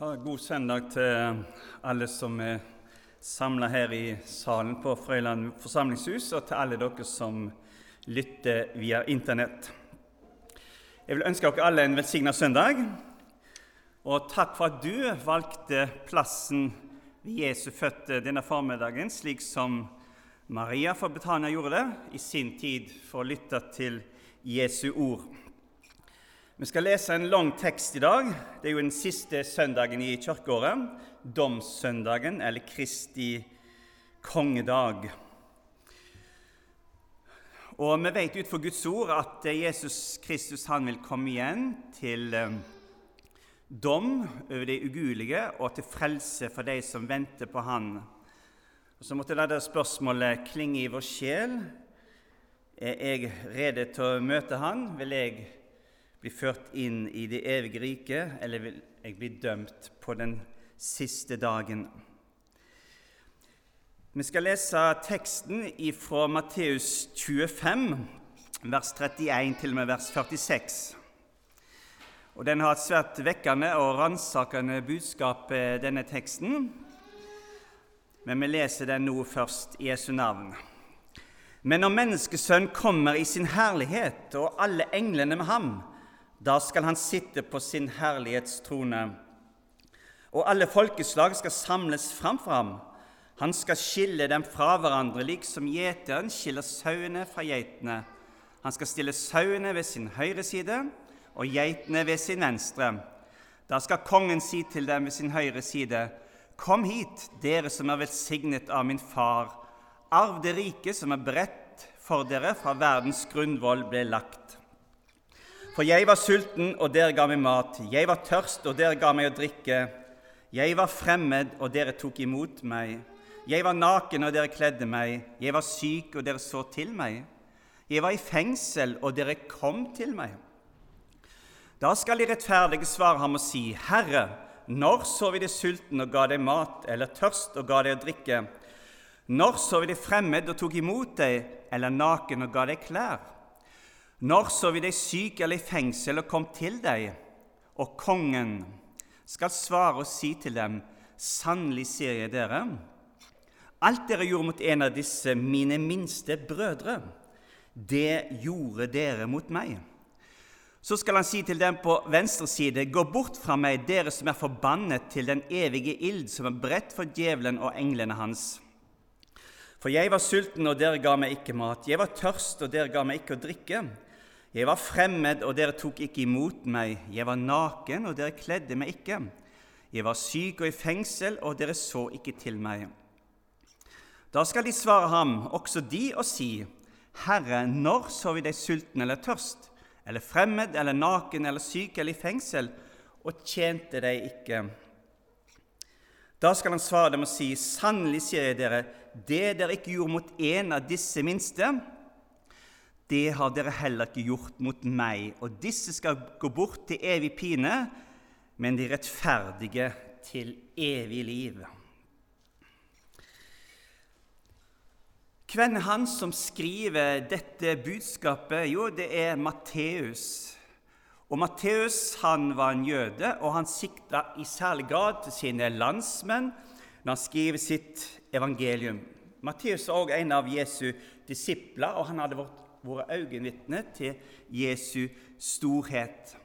Ja, god søndag til alle som er samla her i salen på Frøyland forsamlingshus, og til alle dere som lytter via Internett. Jeg vil ønske dere alle en velsigna søndag. Og takk for at du valgte plassen ved Jesu føtter denne formiddagen, slik som Maria fra Betania gjorde det i sin tid for å lytte til Jesu ord. Vi skal lese en lang tekst i dag. Det er jo den siste søndagen i kirkeåret. Domssøndagen, eller Kristi kongedag. Og Vi vet ut fra Guds ord at Jesus Kristus han vil komme igjen til eh, dom over de ugudelige og til frelse for de som venter på Han. Og Så måtte dette spørsmålet klinge i vår sjel. Er jeg rede til å møte Han? Vil jeg bli ført inn i det evige riket, eller vil jeg bli dømt på den siste dagen? Vi skal lese teksten fra Matteus 25, vers 31 til og med vers 46. Og Den har et svært vekkende og ransakende budskap, eh, denne teksten. Men vi leser den nå først i Jesu navn. Men når Menneskesønn kommer i sin herlighet, og alle englene med ham, da skal han sitte på sin herlighetstrone, og alle folkeslag skal samles framfor ham. Han skal skille dem fra hverandre, liksom gjeteren skiller sauene fra geitene. Han skal stille sauene ved sin høyre side og geitene ved sin venstre. Da skal kongen si til dem ved sin høyre side.: Kom hit, dere som er velsignet av min far. Arv det rike som er beredt for dere fra verdens grunnvoll ble lagt. For jeg var sulten, og dere ga meg mat. Jeg var tørst, og dere ga meg å drikke. Jeg var fremmed, og dere tok imot meg. Jeg var naken, og dere kledde meg. Jeg var syk, og dere så til meg. Jeg var i fengsel, og dere kom til meg. Da skal de rettferdige svare ham og si, Herre, når så vi deg sulten og ga deg mat, eller tørst og ga deg å drikke? Når så vi deg fremmed og tok imot deg, eller naken og ga deg klær? Når så vi deg syk eller i fengsel og kom til deg? Og kongen skal svare og si til dem, sannelig sier jeg dere, alt dere gjorde mot en av disse mine minste brødre, det gjorde dere mot meg. Så skal han si til dem på venstre side, gå bort fra meg, dere som er forbannet til den evige ild, som er bredt for djevelen og englene hans. For jeg var sulten, og dere ga meg ikke mat. Jeg var tørst, og dere ga meg ikke å drikke. Jeg var fremmed, og dere tok ikke imot meg. Jeg var naken, og dere kledde meg ikke. Jeg var syk og i fengsel, og dere så ikke til meg. Da skal de svare ham, også de, og si, Herre, når så vi deg sulten eller tørst, eller fremmed eller naken eller syk eller i fengsel, og tjente deg ikke? Da skal han svare dem og si, Sannelig sier jeg dere, det dere ikke gjorde mot en av disse minste, det har dere heller ikke gjort mot meg, og disse skal gå bort til evig pine, men de rettferdige til evig liv. Hvem er han som skriver dette budskapet? Jo, det er Matteus. Og Matteus han var en jøde, og han sikta i særlig grad til sine landsmenn når han skriver sitt evangelium. Matteus er også en av Jesu disipler, og han hadde vært våre øyenvitne til Jesu storhet.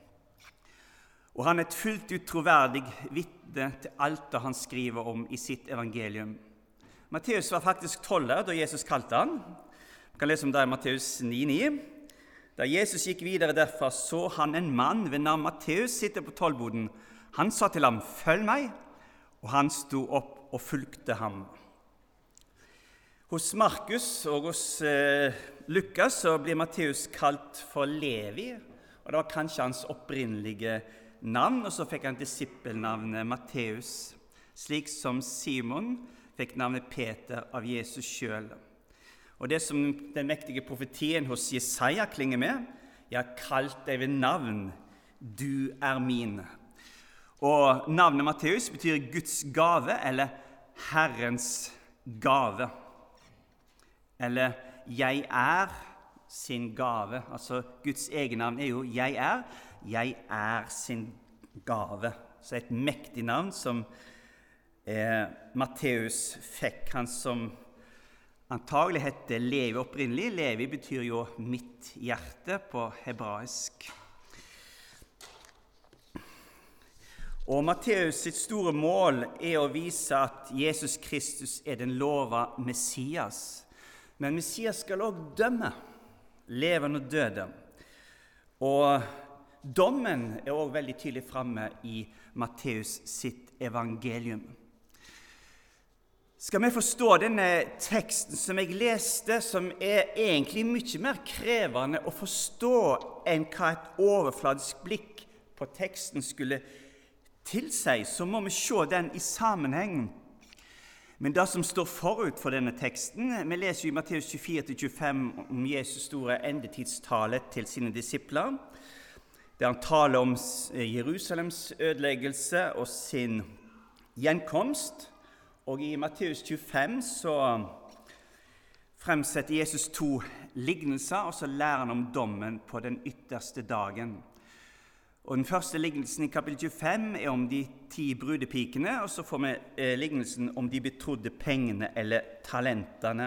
Og han er et fullt ut troverdig vitne til alt det han skriver om i sitt evangelium. Matteus var faktisk toller da Jesus kalte han. Vi kan lese om det i Matteus 9,9. Da Jesus gikk videre derfra, så han en mann ved navn Matteus sitte på tollboden. Han sa til ham, 'Følg meg', og han sto opp og fulgte ham. Hos Markus og hos eh, Lukas blir Matteus kalt for Levi, og det var kanskje hans opprinnelige navn. Og så fikk han disippelnavnet Matteus, slik som Simon fikk navnet Peter av Jesus sjøl. Og det som den mektige profetien hos Jesaja klinger med, jeg har kalt deg ved navn, du er min. Og navnet Matteus betyr Guds gave eller Herrens gave. Eller 'jeg er' sin gave. Altså Guds egennavn er jo 'jeg er'. Jeg er sin gave. så et mektig navn som eh, Matteus fikk. Han som antagelig heter Levi opprinnelig. Levi betyr jo 'mitt hjerte' på hebraisk. Og Matteus sitt store mål er å vise at Jesus Kristus er den lova Messias. Men Messias skal òg dømme levende og døde. Og dommen er òg veldig tydelig framme i Matteus sitt evangelium. Skal vi forstå denne teksten som jeg leste, som er egentlig mye mer krevende å forstå enn hva et overfladisk blikk på teksten skulle tilsi, så må vi se den i sammenheng men det som står forut for denne teksten Vi leser i Matteus 24-25 om Jesus' store endetidstale til sine disipler, der han taler om Jerusalems ødeleggelse og sin gjenkomst. Og i Matteus 25 så fremsetter Jesus to lignelser, og så lærer han om dommen på den ytterste dagen. Og Den første lignelsen i kapittel 25 er om de ti brudepikene, og så får vi eh, lignelsen om de betrodde pengene eller talentene.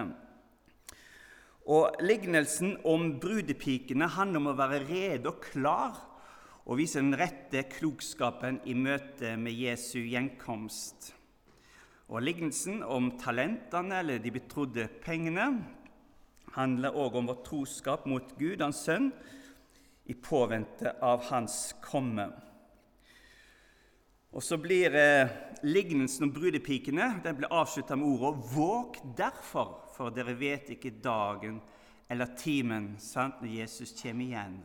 Og Lignelsen om brudepikene handler om å være rede og klar og vise den rette klokskapen i møte med Jesu gjenkomst. Og Lignelsen om talentene eller de betrodde pengene handler også om vår troskap mot Gud, Hans Sønn, i påvente av hans komme. Og Så blir eh, lignelsen om brudepikene den blir avslutta med ordet 'Våg derfor, for dere vet ikke dagen eller timen sant, når Jesus kommer igjen'.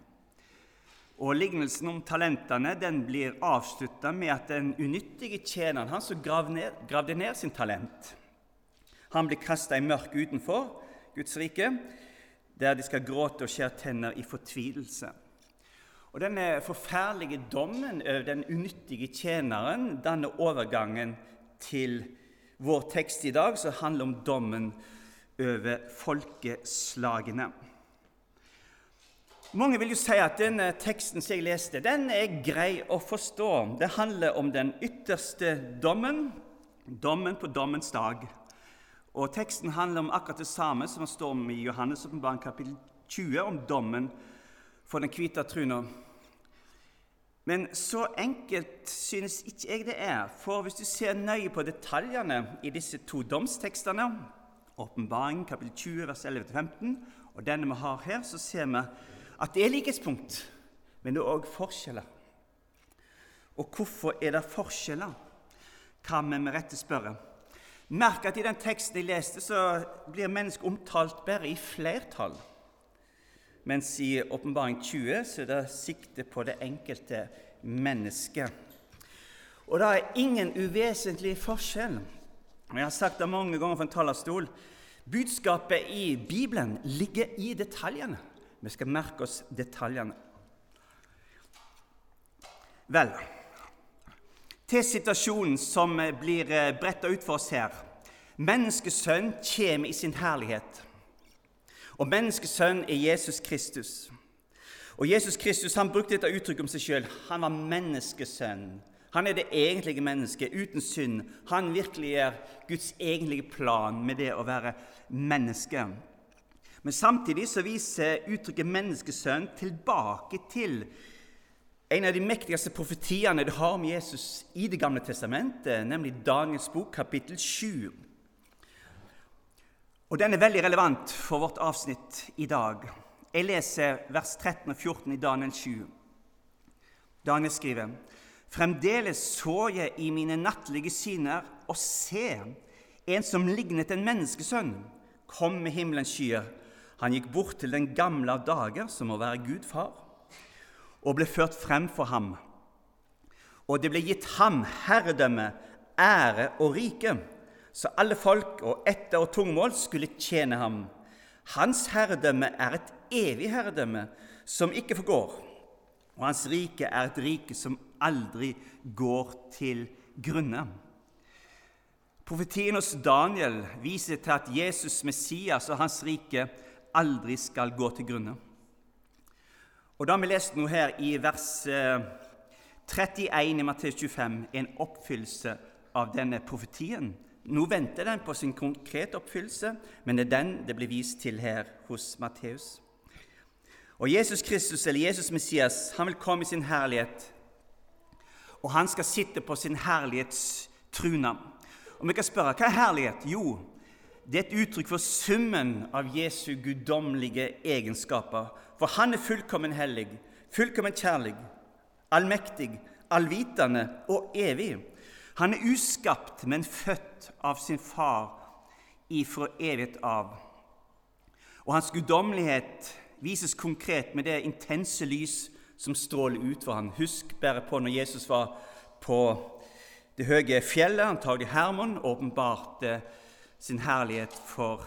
Og Lignelsen om talentene den blir avslutta med at den unyttige tjeneren, han som gravde ned, gravde ned sin talent, han blir kasta i mørket utenfor Guds rike, der de skal gråte og skjære tenner i fortvilelse. Og Denne forferdelige dommen over den unyttige tjeneren danner overgangen til vår tekst i dag, som handler om dommen over folkeslagene. Mange vil jo si at denne teksten som jeg leste, den er grei å forstå. Det handler om den ytterste dommen, dommen på dommens dag. Og Teksten handler om akkurat det samme som det står om i Johannes' åpenbaring kapittel 20, om dommen for den hvite truna. Men så enkelt synes ikke jeg det er. For hvis du ser nøye på detaljene i disse to domstekstene, Åpenbaring kapittel 20, vers 11-15, og denne vi har her, så ser vi at det er likhetspunkt, men det er òg forskjeller. Og hvorfor er det forskjeller? Kan vi med rette spørre. Merk at i den teksten jeg leste, så blir mennesket omtalt bare i flertall mens i Åpenbaring 20 så er det sikte på det enkelte mennesket. Og det er ingen uvesentlig forskjell. Jeg har sagt det mange ganger fra en talerstol. Budskapet i Bibelen ligger i detaljene. Vi skal merke oss detaljene. Vel, til situasjonen som blir bretta ut for oss her. Menneskesønnen kommer i sin herlighet. Og menneskesønn er Jesus Kristus. Og Jesus Kristus han brukte dette uttrykket om seg sjøl. Han var menneskesønn. Han er det egentlige mennesket uten synd. Han virkeliggjør Guds egentlige plan med det å være menneske. Men samtidig så viser uttrykket 'menneskesønn' tilbake til en av de mektigste profetiene det har om Jesus i Det gamle testamentet, nemlig Daniels bok, kapittel 7. Og Den er veldig relevant for vårt avsnitt i dag. Jeg leser vers 13 og 14 i Daniel 7. Daniel skriver.: Fremdeles så jeg i mine nattlige syner og se en som lignet en menneskesønn, kom med himmelens skyer. Han gikk bort til den gamle av dager, som må være Gud far, og ble ført frem for ham. Og det ble gitt ham herredømme, ære og rike så alle folk og etter og tungmål skulle tjene ham. Hans herredømme er et evig herredømme som ikke forgår, og hans rike er et rike som aldri går til grunne. Profetien hos Daniel viser til at Jesus, Messias og hans rike aldri skal gå til grunne. Og Da vi lest noe her i vers 31 i Matteus 25 er en oppfyllelse av denne profetien. Nå venter den på sin konkrete oppfyllelse, men det er den det blir vist til her hos Matteus. Og Jesus Kristus, eller Jesus Messias, han vil komme i sin herlighet, og han skal sitte på sin herlighetstruna. Og vi kan spørre hva er herlighet? Jo, det er et uttrykk for summen av Jesu guddommelige egenskaper. For han er fullkommen hellig, fullkommen kjærlig, allmektig, allvitende og evig. Han er uskapt, men født av sin far ifra evighet av. Og hans guddommelighet vises konkret med det intense lys som stråler ut for ham. Husk bare på når Jesus var på det høye fjellet, antagelig Hermon, åpenbarte sin herlighet for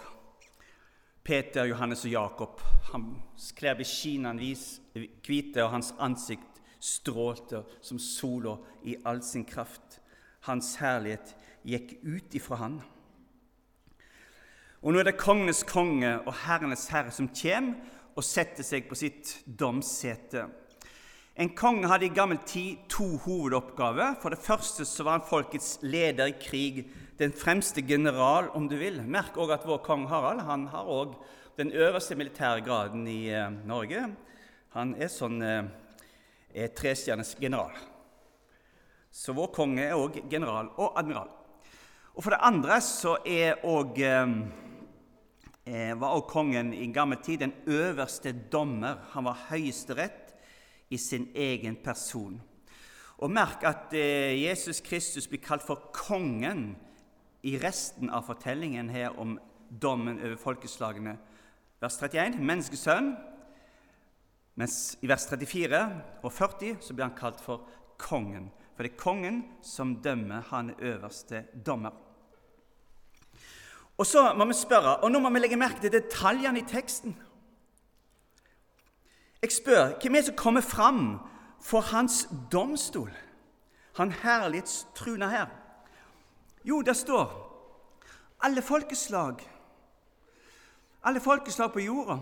Peter, Johannes og Jakob. Hans klær ble skinende hvite, og hans ansikt strålte som sola i all sin kraft. Hans herlighet gikk ut ifra han. Og nå er det kongenes konge og herrenes herre som kommer og setter seg på sitt domssete. En konge hadde i gammel tid to hovedoppgaver. For det første så var han folkets leder i krig, den fremste general, om du vil. Merk òg at vår kong Harald han har òg den øverste militære graden i eh, Norge. Han er sånn eh, er trestjerners general. Så vår konge er òg general og admiral. Og For det andre så er òg eh, var også kongen i gammel tid den øverste dommer. Han var høyesterett i sin egen person. Og Merk at eh, Jesus Kristus blir kalt for kongen i resten av fortellingen her om dommen over folkeslagene. Vers 31 menneskesønn. Mens i vers 34 og 40 så blir han kalt for kongen. For det er kongen som dømmer, han er øverste dommer. Og så må vi spørre, og nå må vi legge merke til detaljene i teksten. Jeg spør hvem er det som kommer fram for hans domstol? Han herlighetstruna her. Jo, det står alle folkeslag. Alle folkeslag på jorda.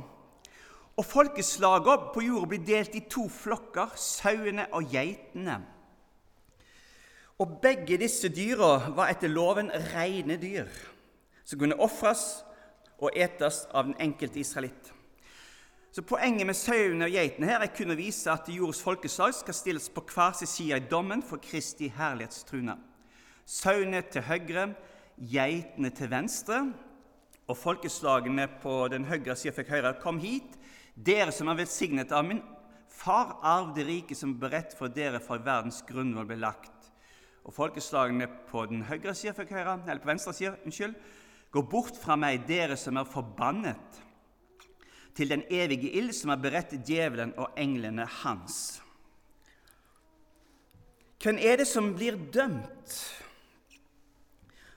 Og folkeslagene på jorda blir delt i to flokker, sauene og geitene. Og begge disse dyra var etter loven rene dyr, som kunne ofres og etes av den enkelte israelitt. Så Poenget med sauene og geitene her er kun å vise at jordas folkeslag skal stilles på hver sin side i dommen for Kristi herlighetstrune. Sauene til høyre, geitene til venstre. Og folkeslagene på den høyre sida fikk høre, Kom hit, dere som er velsignet av min far, arv det rike som beredt for dere fra verdens grunnvoll ble lagt. Og folkeslagene på den høyre sida fikk høre, eller på venstre sida, unnskyld, Gå bort fra meg, dere som er forbannet, til den evige ild som er beredt djevelen og englene hans. Hvem er det som blir dømt?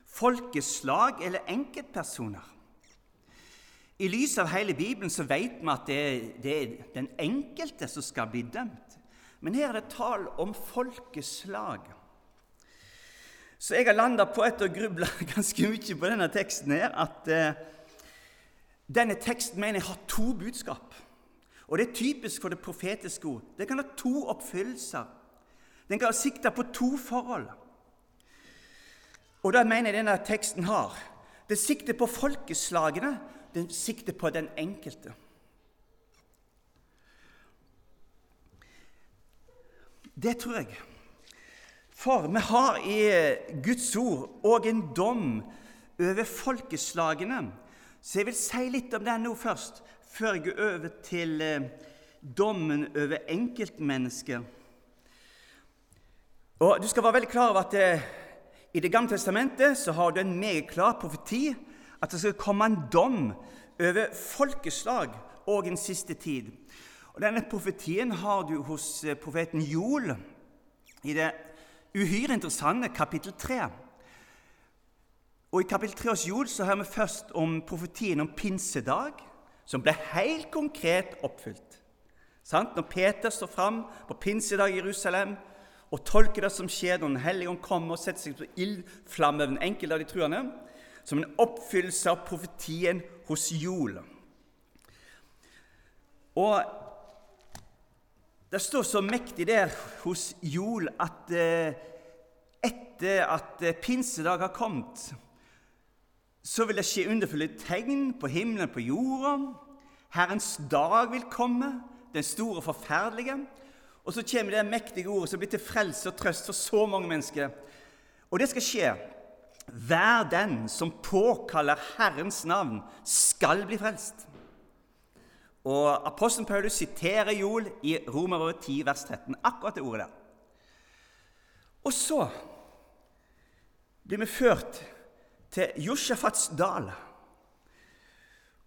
Folkeslag eller enkeltpersoner? I lys av hele Bibelen så vet vi at det, det er den enkelte som skal bli dømt. Men her er det tall om folkeslag. Så jeg har landa på, etter å gruble ganske mye på denne teksten, her, at eh, denne teksten mener jeg har to budskap. Og det er typisk for det profetiske ord. Det kan ha to oppfyllelser. Den kan ha sikta på to forhold. Og det mener jeg denne teksten har. Den sikter på folkeslagene, den sikter på den enkelte. Det tror jeg. For vi har i Guds ord òg en dom over folkeslagene. Så jeg vil si litt om den nå først, før jeg går over til eh, dommen over enkeltmennesker. Og Du skal være veldig klar over at eh, i Det gamle testamentet så har du en meget klar profeti at det skal komme en dom over folkeslag òg en siste tid. Og Denne profetien har du hos eh, profeten Joel i det uhyre interessante kapittel 3. Og I kapittel 3 hos Jod så hører vi først om profetien om pinsedag, som ble helt konkret oppfylt. Sant? Når Peter står fram på pinsedag i Jerusalem og tolker det som skjer når Den hellige ånd kommer og setter seg på ildflamme over den enkelte av de truende, som en oppfyllelse av profetien hos Jol. Og Det står så mektig der hos Jol at eh, etter at eh, pinsedag har kommet, så vil det skje underfulle tegn på himmelen på jorda. Herrens dag vil komme, den store og forferdelige. Og så kommer det mektige ordet som blir til frelse og trøst for så mange mennesker. Og det skal skje. Hver den som påkaller Herrens navn, skal bli frelst. Og Apostelen Paulus siterer Joel i Romerbrevet 10, vers 13. Akkurat det ordet der. Og så blir vi ført til Josjafats dal.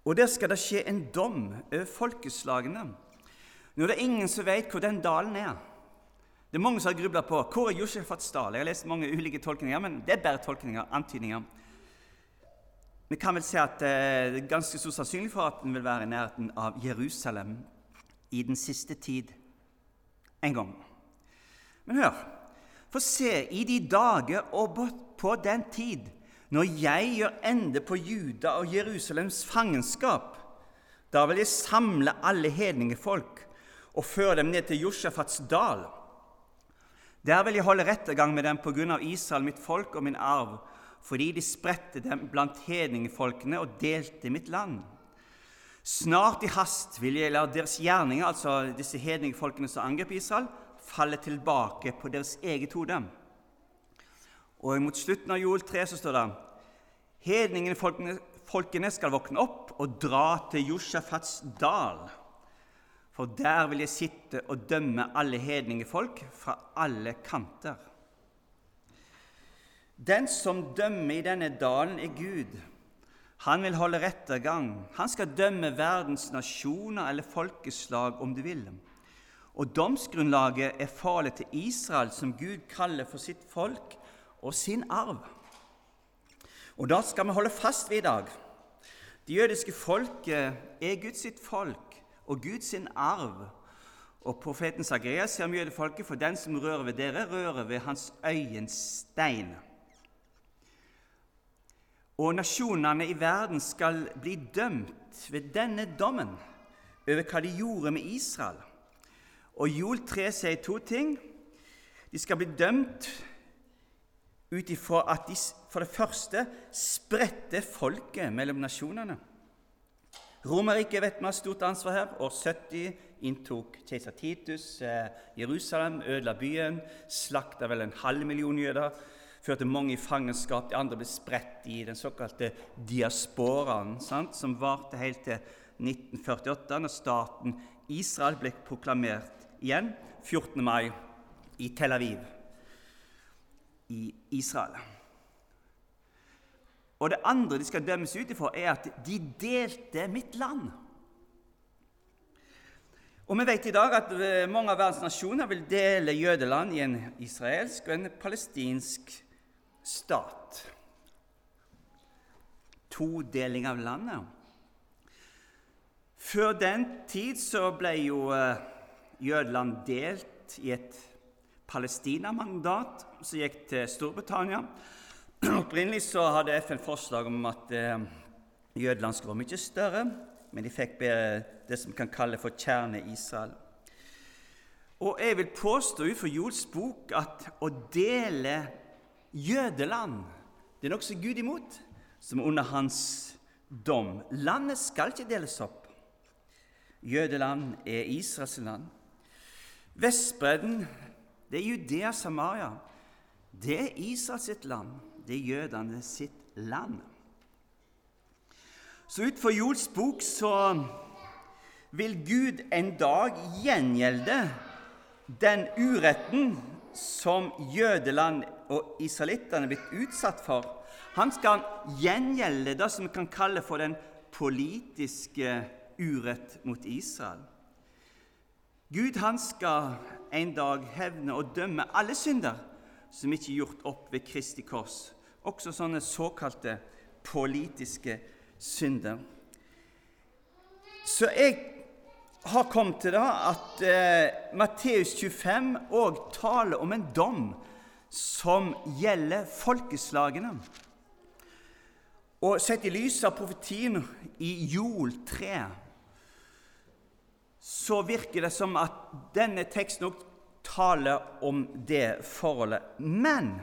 Og der skal det skje en dom over folkeslagene. Nå er det ingen som vet hvor den dalen er. Det er Mange som har grubla på hvor er Josjafats dal. Jeg har lest mange ulike tolkninger, men det er bare tolkninger, antydninger. Vi kan vel si at eh, det er ganske stor sannsynlig for at den vil være i nærheten av Jerusalem i den siste tid en gang. Men hør For se, i de dager og på den tid, når jeg gjør ende på Juda og Jerusalems fangenskap, da vil jeg samle alle hedningefolk og føre dem ned til Josjafats dal. Der vil jeg holde rettergang med dem på grunn av Israel, mitt folk og min arv, fordi de spredte dem blant hedningefolkene og delte mitt land. Snart i hast vil jeg la deres gjerninger, altså disse hedningefolkene som angrep Israel, falle tilbake på deres eget hode. Og mot slutten av Joel 3 så står det Hedningefolkene skal våkne opp og dra til Josjafats dal. For der vil jeg sitte og dømme alle hedningefolk fra alle kanter. Den som dømmer i denne dalen, er Gud. Han vil holde rettergang. Han skal dømme verdens nasjoner eller folkeslag, om du vil. Og domsgrunnlaget er farlig til Israel, som Gud kaller for sitt folk og sin arv. Og da skal vi holde fast ved i dag. Det jødiske folket er Guds sitt folk og Guds sin arv. Og profeten Sagreas sier om jødefolket, for den som rører ved dere, rører ved hans øyenstein. Og nasjonene i verden skal bli dømt ved denne dommen over hva de gjorde med Israel. Og Jol 3 sier to ting. De skal bli dømt ut ifra at de for det første spredte folket mellom nasjonene. Romerriket vet vi har stort ansvar her. År 70 inntok keiser Titus eh, Jerusalem, ødela byen, slakta vel en halv million jøder, førte mange i fangenskap. De andre ble spredt i den såkalte diasporaen, sant? som varte helt til 1948, når staten Israel ble proklamert igjen 14. mai i Tel Aviv i Israel. Og det andre de skal dømmes ut ifra, er at de delte mitt land. Og Vi vet i dag at eh, mange av verdens nasjoner vil dele jødeland i en israelsk og en palestinsk stat. Todeling av landet. Før den tid så ble jo eh, jødeland delt i et Palestina-mandat som gikk til Storbritannia. Opprinnelig så hadde FN forslag om at eh, Jødeland skulle være mye større, men de fikk det som kan kalle for kjerne-Israel. Og jeg vil påstå utenfor Jols bok at å dele jødeland det er nokså Gud imot, som er under hans dom. Landet skal ikke deles opp. Jødeland er Israels land. Vestbredden, det er Judea Samaria. Det er Israels land det er jødene sitt land. Så utenfor Jols bok så vil Gud en dag gjengjelde den uretten som jødeland og israelittene blitt utsatt for. Han skal gjengjelde det som vi kan kalle for den politiske urett mot Israel. Gud han skal en dag hevne og dømme alle synder som ikke er gjort opp ved Kristi kors, også sånne såkalte politiske synder. Så jeg har kommet til da at eh, Matteus 25 òg taler om en dom som gjelder folkeslagene. Og sett i lys av profetien i Jol 3 så virker det som at denne teksten også taler om det forholdet. Men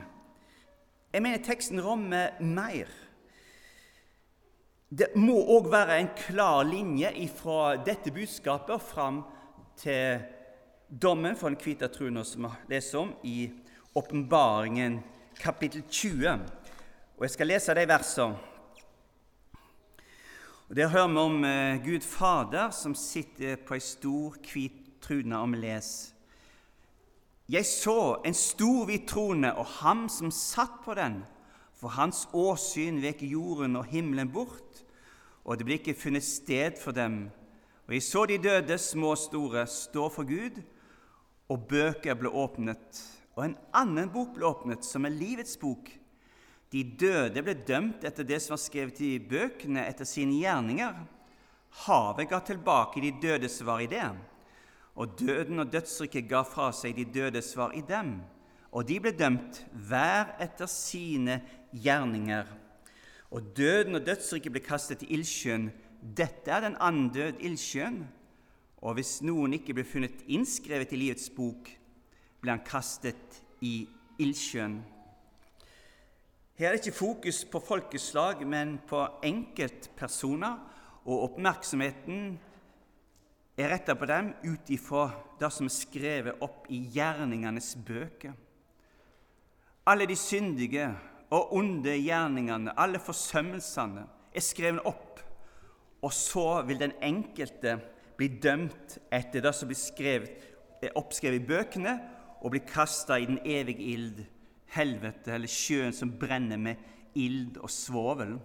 jeg mener teksten rommer mer. Det må òg være en klar linje fra dette budskapet fram til dommen for den hvite troen som vi leser om i Åpenbaringen kapittel 20. Og Jeg skal lese de versene. Og Der hører vi om eh, Gud Fader som sitter på ei stor, hvit trune, leser Jeg så en stor, hvit trone og ham som satt på den. For hans åsyn vek jorden og himmelen bort, og det ble ikke funnet sted for dem. Og jeg så de døde, små og store, stå for Gud, og bøker ble åpnet. Og en annen bok ble åpnet, som er livets bok. De døde ble dømt etter det som var skrevet i bøkene, etter sine gjerninger. Havet ga tilbake de døde svar i det, og døden og dødsriket ga fra seg de døde svar i dem. Og de ble dømt hver etter sine gjerninger. Og døden og dødsriket ble kastet i ildsjøen. Dette er den andød ildsjøen. Og hvis noen ikke ble funnet innskrevet i livets bok, ble han kastet i ildsjøen. Her er det ikke fokus på folkeslag, men på enkeltpersoner, og oppmerksomheten er retta på dem ut ifra det som er skrevet opp i gjerningenes bøker. Alle de syndige og onde gjerningene, alle forsømmelsene, er skrevet opp, og så vil den enkelte bli dømt etter det som blir skrevet, oppskrevet i bøkene, og blir kasta i den evige ild helvete, eller sjøen som brenner med ild og svovel.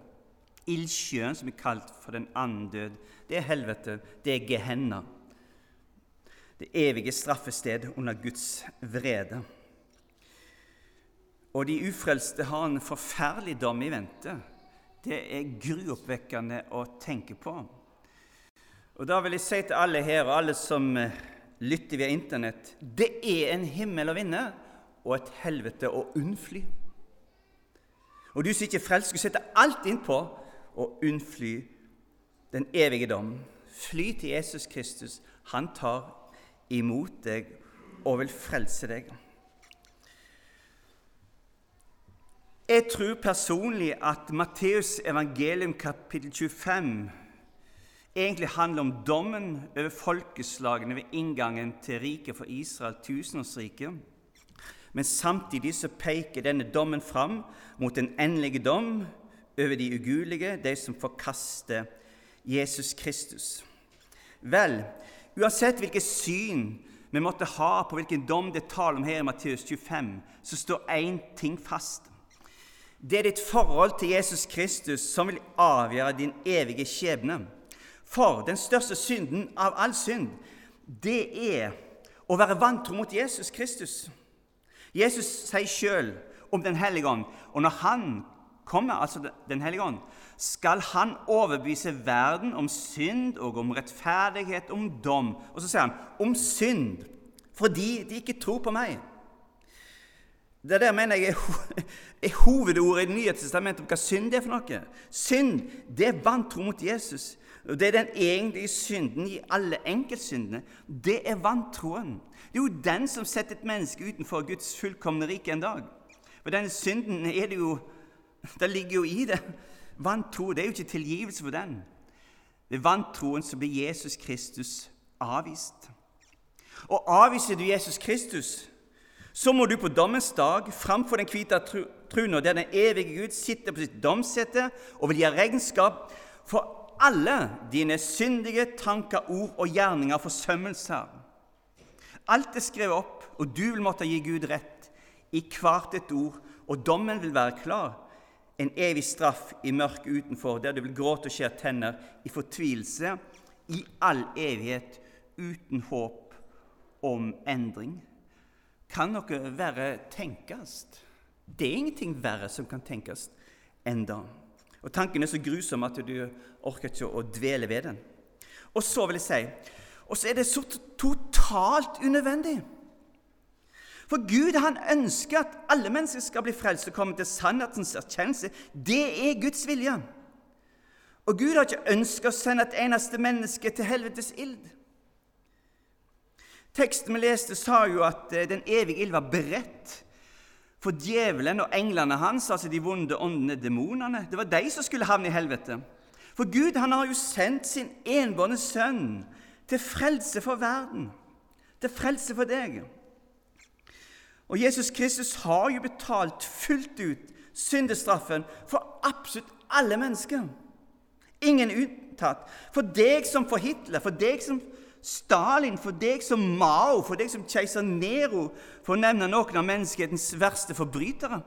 Ildsjøen, som er kalt for den andød, det er helvete, det er Gehenna. Det evige straffested under Guds vrede. Og de ufrelste har en forferdelig dom i vente. Det er gruoppvekkende å tenke på. Og Da vil jeg si til alle her, og alle som eh, lytter via Internett, det er en himmel å vinne og et helvete å unnfly. Og du som ikke er frelst, skulle sette alt innpå og unnfly den evige dom. Fly til Jesus Kristus. Han tar imot deg og vil frelse deg. Jeg tror personlig at Matteus evangelium kapittel 25 egentlig handler om dommen over folkeslagene ved inngangen til riket for Israel, tusenårsriket. Men samtidig så peker denne dommen fram mot en endelig dom over de ugudelige, de som forkaster Jesus Kristus. Vel, uansett hvilket syn vi måtte ha på hvilken dom det taler om her i Matteus 25, så står én ting fast. Det er ditt forhold til Jesus Kristus som vil avgjøre din evige skjebne. For den største synden av all synd, det er å være vantro mot Jesus Kristus. Jesus sier sjøl om Den hellige ånd, og når Han kommer, altså Den hellige ånd, skal Han overbevise verden om synd og om rettferdighet, om dom. Og så sier han om synd, fordi de ikke tror på meg. Det der mener jeg er, hovedordet i Det nye testamentet om hva synd er for noe. Synd det er vantro mot Jesus. Og Det er den egentlige synden i alle enkeltsyndene. Det er vantroen. Det er jo den som setter et menneske utenfor Guds fullkomne rike en dag. For denne synden er det jo Det ligger jo i det. Vantro det er jo ikke tilgivelse for den. Ved vantroen så blir Jesus Kristus avvist. Og avviser du Jesus Kristus, så må du på dommens dag framfor den hvite truna, der den evige Gud sitter på sitt domsete og vil gi regnskap for alle dine syndige tanker, ord og gjerninger, forsømmelser. Alt er skrevet opp, og du vil måtte gi Gud rett i hvert et ord, og dommen vil være klar. En evig straff i mørket utenfor, der du vil gråte og skjære tenner i fortvilelse i all evighet, uten håp om endring. Kan noe verre tenkes? Det er ingenting verre som kan tenkes enda. Og Tanken er så grusom at du orker ikke å dvele ved den. Og så vil jeg si og så er det så totalt unødvendig. For Gud han ønsker at alle mennesker skal bli frelst og komme til sannhetens erkjennelse. Det er Guds vilje. Og Gud har ikke ønsket å sende et eneste menneske til helvetes ild. Teksten vi leste, sa jo at eh, den evige ild var beredt for djevelen og englene hans, altså de vonde åndene, demonene. Det var de som skulle havne i helvete. For Gud han har jo sendt sin enbårne sønn til frelse for verden, til frelse for deg. Og Jesus Kristus har jo betalt fullt ut syndestraffen for absolutt alle mennesker. Ingen unntatt. For deg som for Hitler, for deg som Stalin, for deg som Mao, for deg som keiser Nero, for å nevne noen av menneskehetens verste forbrytere.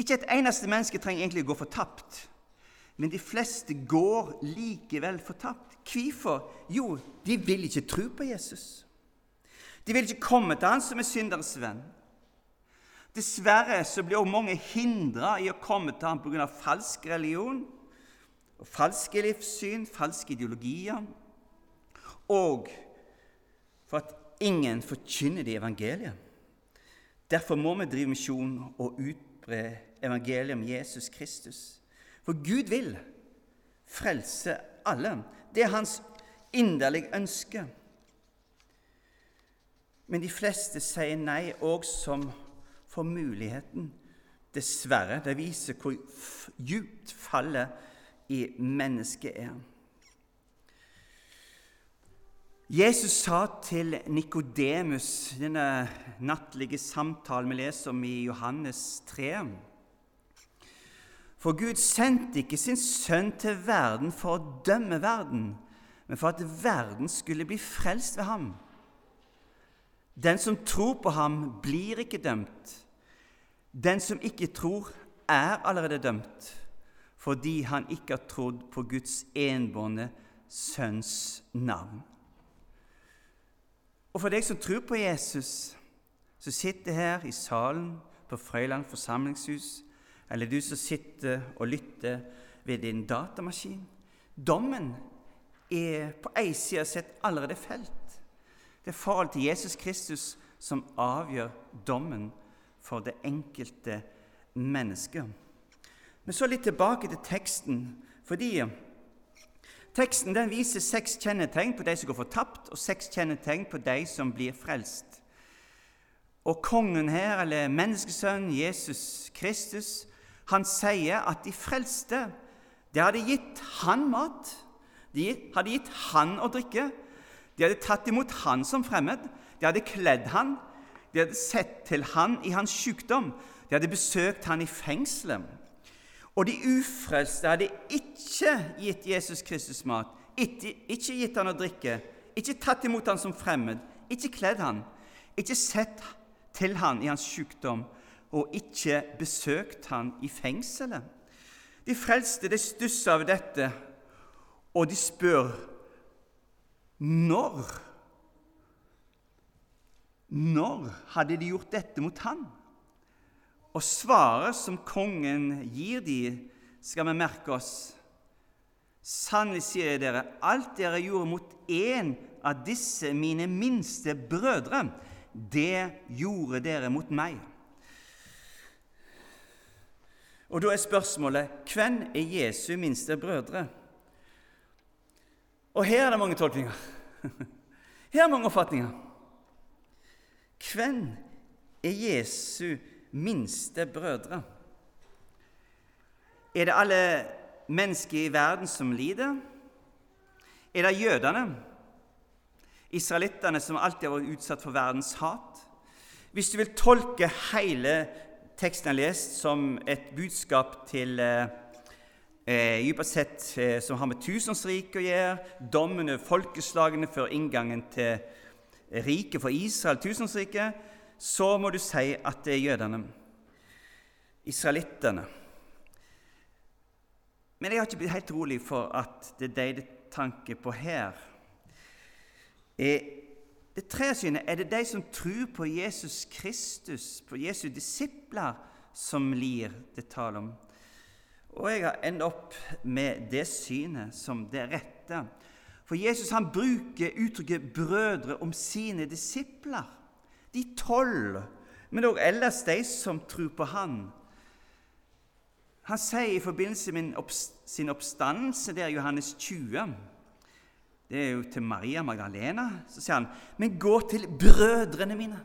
Ikke et eneste menneske trenger egentlig å gå fortapt, men de fleste går likevel fortapt. Hvorfor? Jo, de vil ikke tro på Jesus. De vil ikke komme til han som er synderens venn. Dessverre så blir også mange hindra i å komme til ham pga. falsk religion, falske livssyn, falske ideologier, og for at ingen forkynner det evangeliet. Derfor må vi drive misjon og utbre evangeliet om Jesus Kristus. For Gud vil frelse alle. Det er hans inderlige ønske. Men de fleste sier nei, òg som får muligheten. Dessverre. Det viser hvor djupt fallet i mennesket er. Jesus sa til Nikodemus, denne nattlige samtalen vi leser om i Johannes 3 For Gud sendte ikke sin sønn til verden for å dømme verden, men for at verden skulle bli frelst ved ham. Den som tror på ham, blir ikke dømt. Den som ikke tror, er allerede dømt, fordi han ikke har trodd på Guds enbårne sønns navn. Og for deg som tror på Jesus, som sitter her i salen på Frøyland forsamlingshus, eller du som sitter og lytter ved din datamaskin Dommen er på ei side sett allerede felt. Det er forholdet til Jesus Kristus som avgjør dommen for det enkelte mennesket. Men så litt tilbake til teksten, fordi teksten den viser seks kjennetegn på de som går fortapt, og seks kjennetegn på de som blir frelst. Og kongen her, eller menneskesønnen Jesus Kristus, han sier at de frelste, de hadde gitt han mat, de hadde gitt han å drikke, de hadde tatt imot han som fremmed, de hadde kledd han, de hadde sett til han i hans sykdom, de hadde besøkt han i fengselet. Og de ufrelste hadde ikke gitt Jesus Kristus mat, ikke, ikke gitt han å drikke, ikke tatt imot han som fremmed, ikke kledd han, ikke sett til han i hans sykdom og ikke besøkt han i fengselet. De frelste de stusser over dette, og de spør når Når hadde de gjort dette mot han? Og svaret som kongen gir de, skal vi merke oss. Sannelig sier jeg dere, alt dere gjorde mot én av disse mine minste brødre, det gjorde dere mot meg. Og da er spørsmålet hvem er Jesu minste brødre? Og her er det mange tolkninger. Her er mange oppfatninger. Hvem er Jesu minste brødre? Er det alle mennesker i verden som lider? Er det jødene, israelittene som alltid har vært utsatt for verdens hat? Hvis du vil tolke hele teksten jeg har lest, som et budskap til eh, eh, dypest sett eh, som har med tusenårsriket å gjøre, dommen over folkeslagene før inngangen til riket for Israel, tusenårsriket, så må du si at det er jødene, israelittene. Men jeg har ikke blitt helt rolig for at det er de det tanker på her. Det tredje synet er det de som tror på Jesus Kristus, på Jesu disipler, som lir det tale om. Og jeg har endt opp med det synet som det rette. For Jesus han bruker uttrykket 'brødre' om sine disipler. De tolv, men òg ellers de som tror på Han. Han sier i forbindelse med sin oppstandelse der i Johannes 20 Det er jo til Maria Magdalena. Så sier han, 'Men gå til brødrene mine.'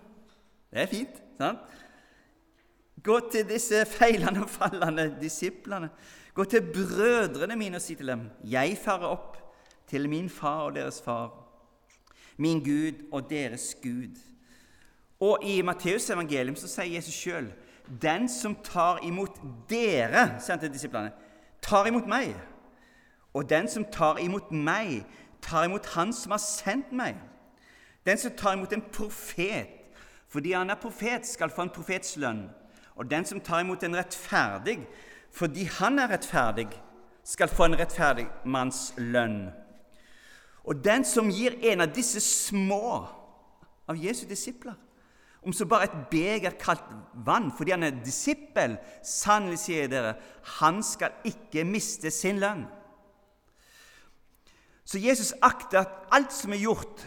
Det er fint. sant? Gå til disse feilende og fallende disiplene. Gå til brødrene mine og si til dem, 'Jeg farer opp til min far og deres far, min Gud og deres Gud.' Og i Matteus evangelium så sier Jesus sjøl, 'Den som tar imot dere', sier han til disiplene, 'tar imot meg.' 'Og den som tar imot meg, tar imot Han som har sendt meg.' 'Den som tar imot en profet, fordi han er profet, skal få en profets lønn.' 'Og den som tar imot en rettferdig, fordi han er rettferdig, skal få en rettferdig manns lønn.' Og den som gir en av disse små av Jesu disipler om så bare et beger kaldt vann fordi han er disippel, sannelig sier dere, han skal ikke miste sin lønn. Så Jesus akter at alt som er gjort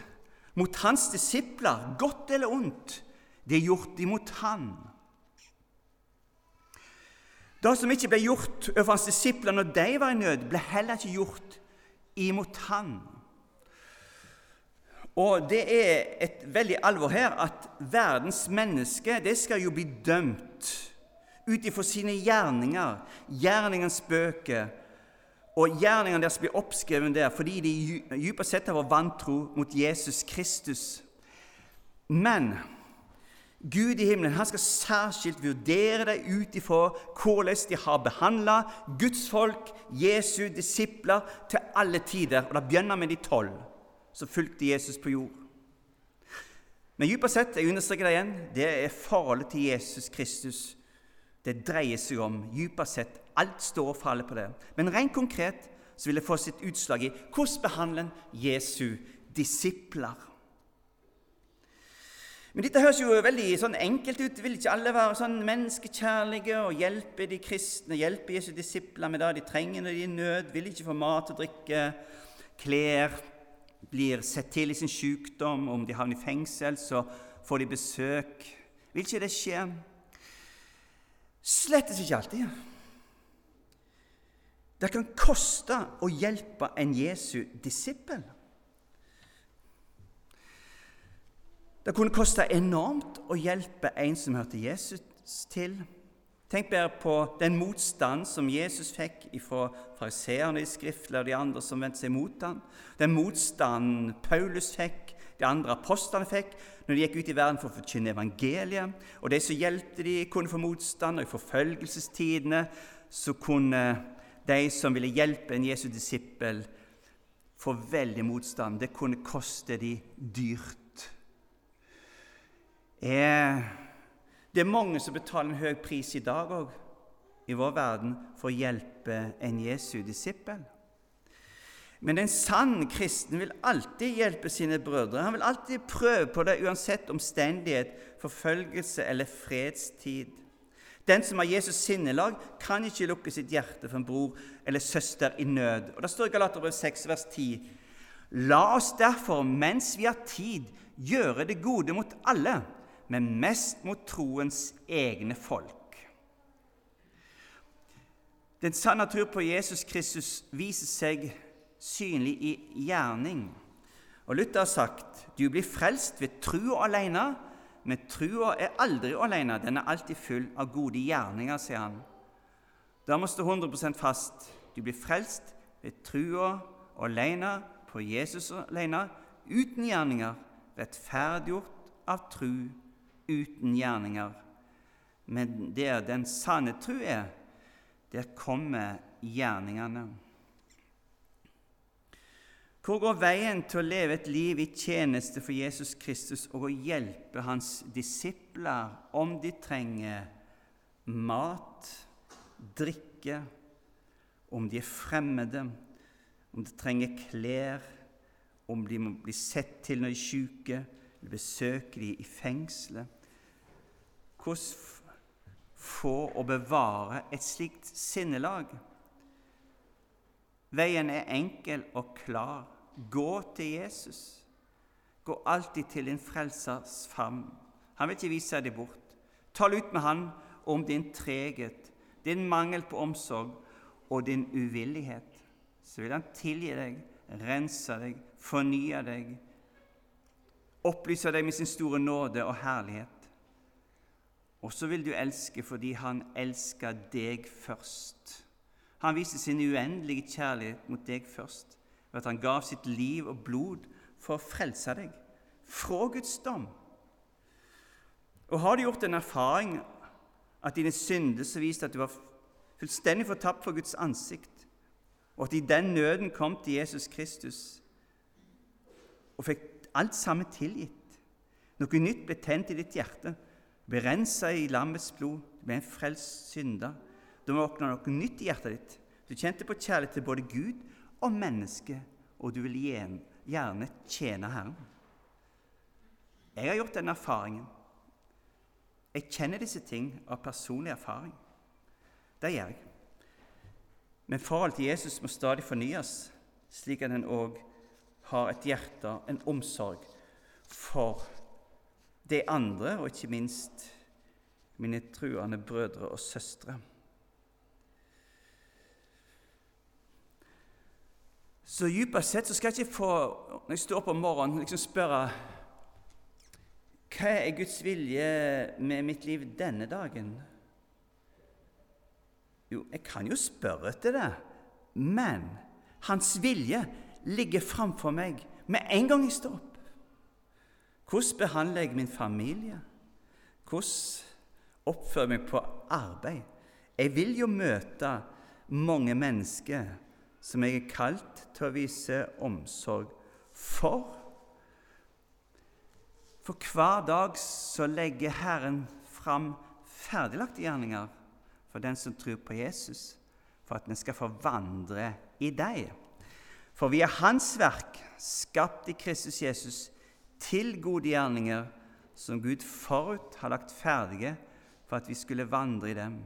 mot hans disipler, godt eller ondt, det er gjort imot han. Det som ikke ble gjort overfor hans disipler når de var i nød, ble heller ikke gjort imot han. Og det er et veldig alvor her at verdens menneske det skal jo bli dømt ut ifra sine gjerninger, gjerningens bøker. Og gjerningene deres blir oppskrevet der fordi de dypest sett har vantro mot Jesus Kristus. Men Gud i himmelen han skal særskilt vurdere dem ut ifra hvordan de har behandla Guds folk, Jesu disipler, til alle tider. Og Det begynner med de tolv som fulgte Jesus på jord. Men dypere sett, jeg understreker det igjen, det er forholdet til Jesus Kristus det dreier seg om. Dypere sett, alt står og faller på det. Men rent konkret så vil det få sitt utslag i hvordan behandler Jesu disipler. Men dette høres jo veldig sånn enkelt ut. Vil ikke alle være sånn menneskekjærlige og hjelpe de kristne, hjelpe Jesu disipler med det de trenger når de er i nød? Vil ikke få mat og drikke, klær, blir sett til i sin sykdom, om de havner i fengsel, så får de besøk. Vil ikke det skje? Slettes ikke alltid. Det kan koste å hjelpe en Jesu disippel. Det kunne koste enormt å hjelpe en som hørte Jesus til. Tenk bare på den motstand som Jesus fikk fra fariseerne i skriftlige og de andre som vendte seg mot ham. Den motstanden Paulus fikk, de andre apostlene fikk når de gikk ut i verden for å forkynne evangeliet. Og de som hjelpte de kunne få motstand, og i forfølgelsestidene så kunne de som ville hjelpe en Jesu disippel, få veldig motstand. Det kunne koste de dyrt. Er det er mange som betaler en høy pris i dag òg, i vår verden, for å hjelpe en Jesu disippel. Men en sann kristen vil alltid hjelpe sine brødre. Han vil alltid prøve på det uansett omstendighet, forfølgelse eller fredstid. Den som har Jesus sinnelag, kan ikke lukke sitt hjerte for en bror eller søster i nød. Og Det står i Galaterbrev 6, vers 10.: La oss derfor, mens vi har tid, gjøre det gode mot alle men mest mot troens egne folk. Den sanne tro på Jesus Kristus viser seg synlig i gjerning. Og Luther har sagt du blir frelst ved trua alene, men trua er aldri alene, den er alltid full av gode gjerninger, sier han. Da må stå 100% fast. Du blir frelst ved trua alene, på Jesus alene, uten gjerninger, rettferdiggjort av tru uten gjerninger. Men der den sanne tro er, der kommer gjerningene. Hvor går veien til å leve et liv i tjeneste for Jesus Kristus og å hjelpe hans disipler om de trenger mat, drikke, om de er fremmede, om de trenger klær, om de må bli sett til når de er syke, eller besøke de i fengselet? Hvordan få og bevare et slikt sinnelag. Veien er enkel og klar. Gå til Jesus. Gå alltid til din frelsers favn. Han vil ikke vise deg bort. Tal ut med han om din treghet, din mangel på omsorg og din uvillighet. Så vil han tilgi deg, rense deg, fornye deg, opplyse deg med sin store nåde og herlighet. Og så vil du elske fordi han elsker deg først. Han viste sin uendelige kjærlighet mot deg først ved at han gav sitt liv og blod for å frelse deg fra Guds dom. Og har du gjort en erfaring at dine synder så viste at du var fullstendig fortapt for Guds ansikt, og at i den nøden kom til Jesus Kristus og fikk alt sammen tilgitt Noe nytt ble tent i ditt hjerte, ble rensa i lammets blod, du ble en frelst synder. Da våkna noe nytt i hjertet ditt. Du kjente på kjærlighet til både Gud og mennesket, og du vil gjerne tjene Herren. Jeg har gjort den erfaringen. Jeg kjenner disse ting av personlig erfaring. Det gjør jeg. Men forholdet til Jesus må stadig fornyes, slik at en òg har et hjerte, en omsorg, for de andre, og ikke minst mine truende brødre og søstre. Så dypest sett så skal jeg ikke få, når jeg står opp om morgenen, liksom spørre hva er Guds vilje med mitt liv denne dagen? Jo, jeg kan jo spørre etter det, men hans vilje ligger framfor meg med en gang jeg står opp. Hvordan behandler jeg min familie? Hvordan oppfører jeg meg på arbeid? Jeg vil jo møte mange mennesker som jeg er kalt til å vise omsorg for. For hver dag så legger Herren fram ferdiglagte gjerninger for den som tror på Jesus, for at vi skal få vandre i deg. For vi er Hans verk, skapt i Kristus Jesus, til gode gjerninger som Gud forut har lagt ferdige for at vi skulle vandre i dem.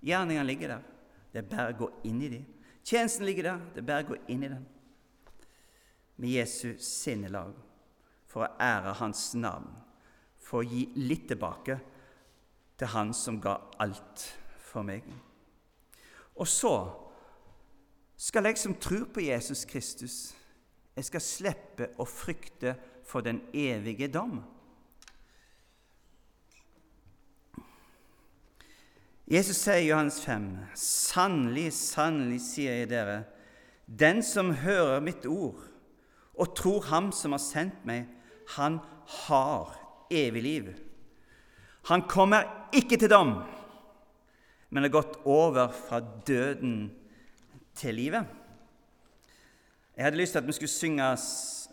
Gjerningene ligger der. Det er bare å gå inn i dem. Tjenesten ligger der. Det er bare å gå inn i den. Med Jesu sinnelag for å ære Hans navn, for å gi litt tilbake til Han som ga alt for meg. Og så skal jeg som tror på Jesus Kristus, jeg skal slippe å frykte for den evige dom. Jesus sier i Johannes 5.: Sannelig, sannelig, sier jeg dere, den som hører mitt ord og tror Ham som har sendt meg, han har evig liv. Han kommer ikke til dom, men har gått over fra døden til livet. Jeg hadde lyst til at vi skulle synge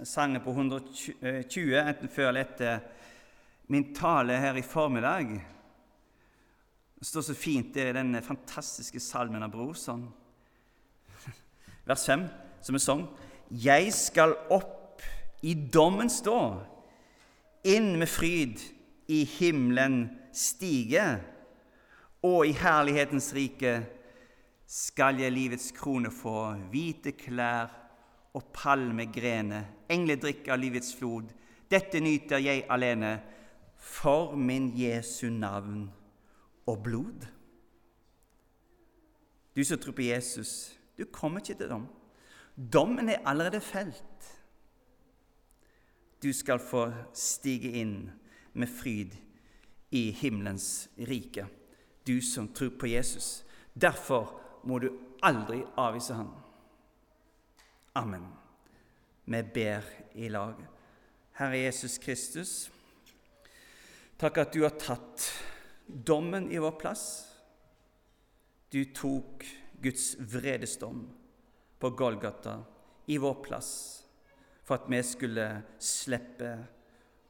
sangen på 120, enten før eller etter min tale her i formiddag. Det står så fint der i den fantastiske salmen av Brorson. Vers 5, som er sang. Jeg skal opp i dommen stå, inn med fryd i himmelen stige, og i herlighetens rike skal jeg livets krone få, hvite klær og palmegrener, engler drikke av livets flod. Dette nyter jeg alene, for min Jesu navn og blod. Du som tror på Jesus, du kommer ikke til dom. Dommen er allerede felt. Du skal få stige inn med fryd i himmelens rike, du som tror på Jesus. Derfor må du aldri avvise ham. Amen. Vi ber i lag. Herre Jesus Kristus, takk at du har tatt dommen i vår plass. Du tok Guds vredesdom på Golgata i vår plass for at vi skulle slippe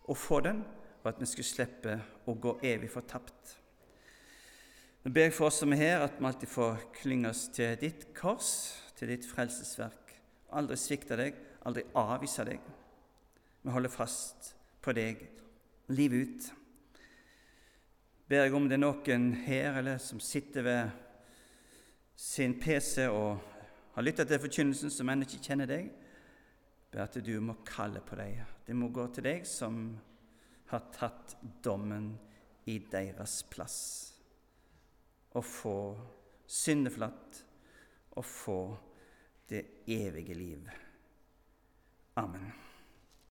å få den, og at vi skulle slippe å gå evig fortapt. Nå ber jeg for oss som er her, at vi alltid får klynge oss til ditt kors, til ditt frelsesverk. Aldri svikte deg, aldri avvise deg. Vi holder fast på deg livet ut ber jeg om det er noen her eller som sitter ved sin PC og har lytta til forkynnelsen, som ennå ikke kjenner deg, ber at du må kalle på dem. Det må gå til deg som har tatt dommen i deres plass, og få syndeflatt og få det evige liv. Amen.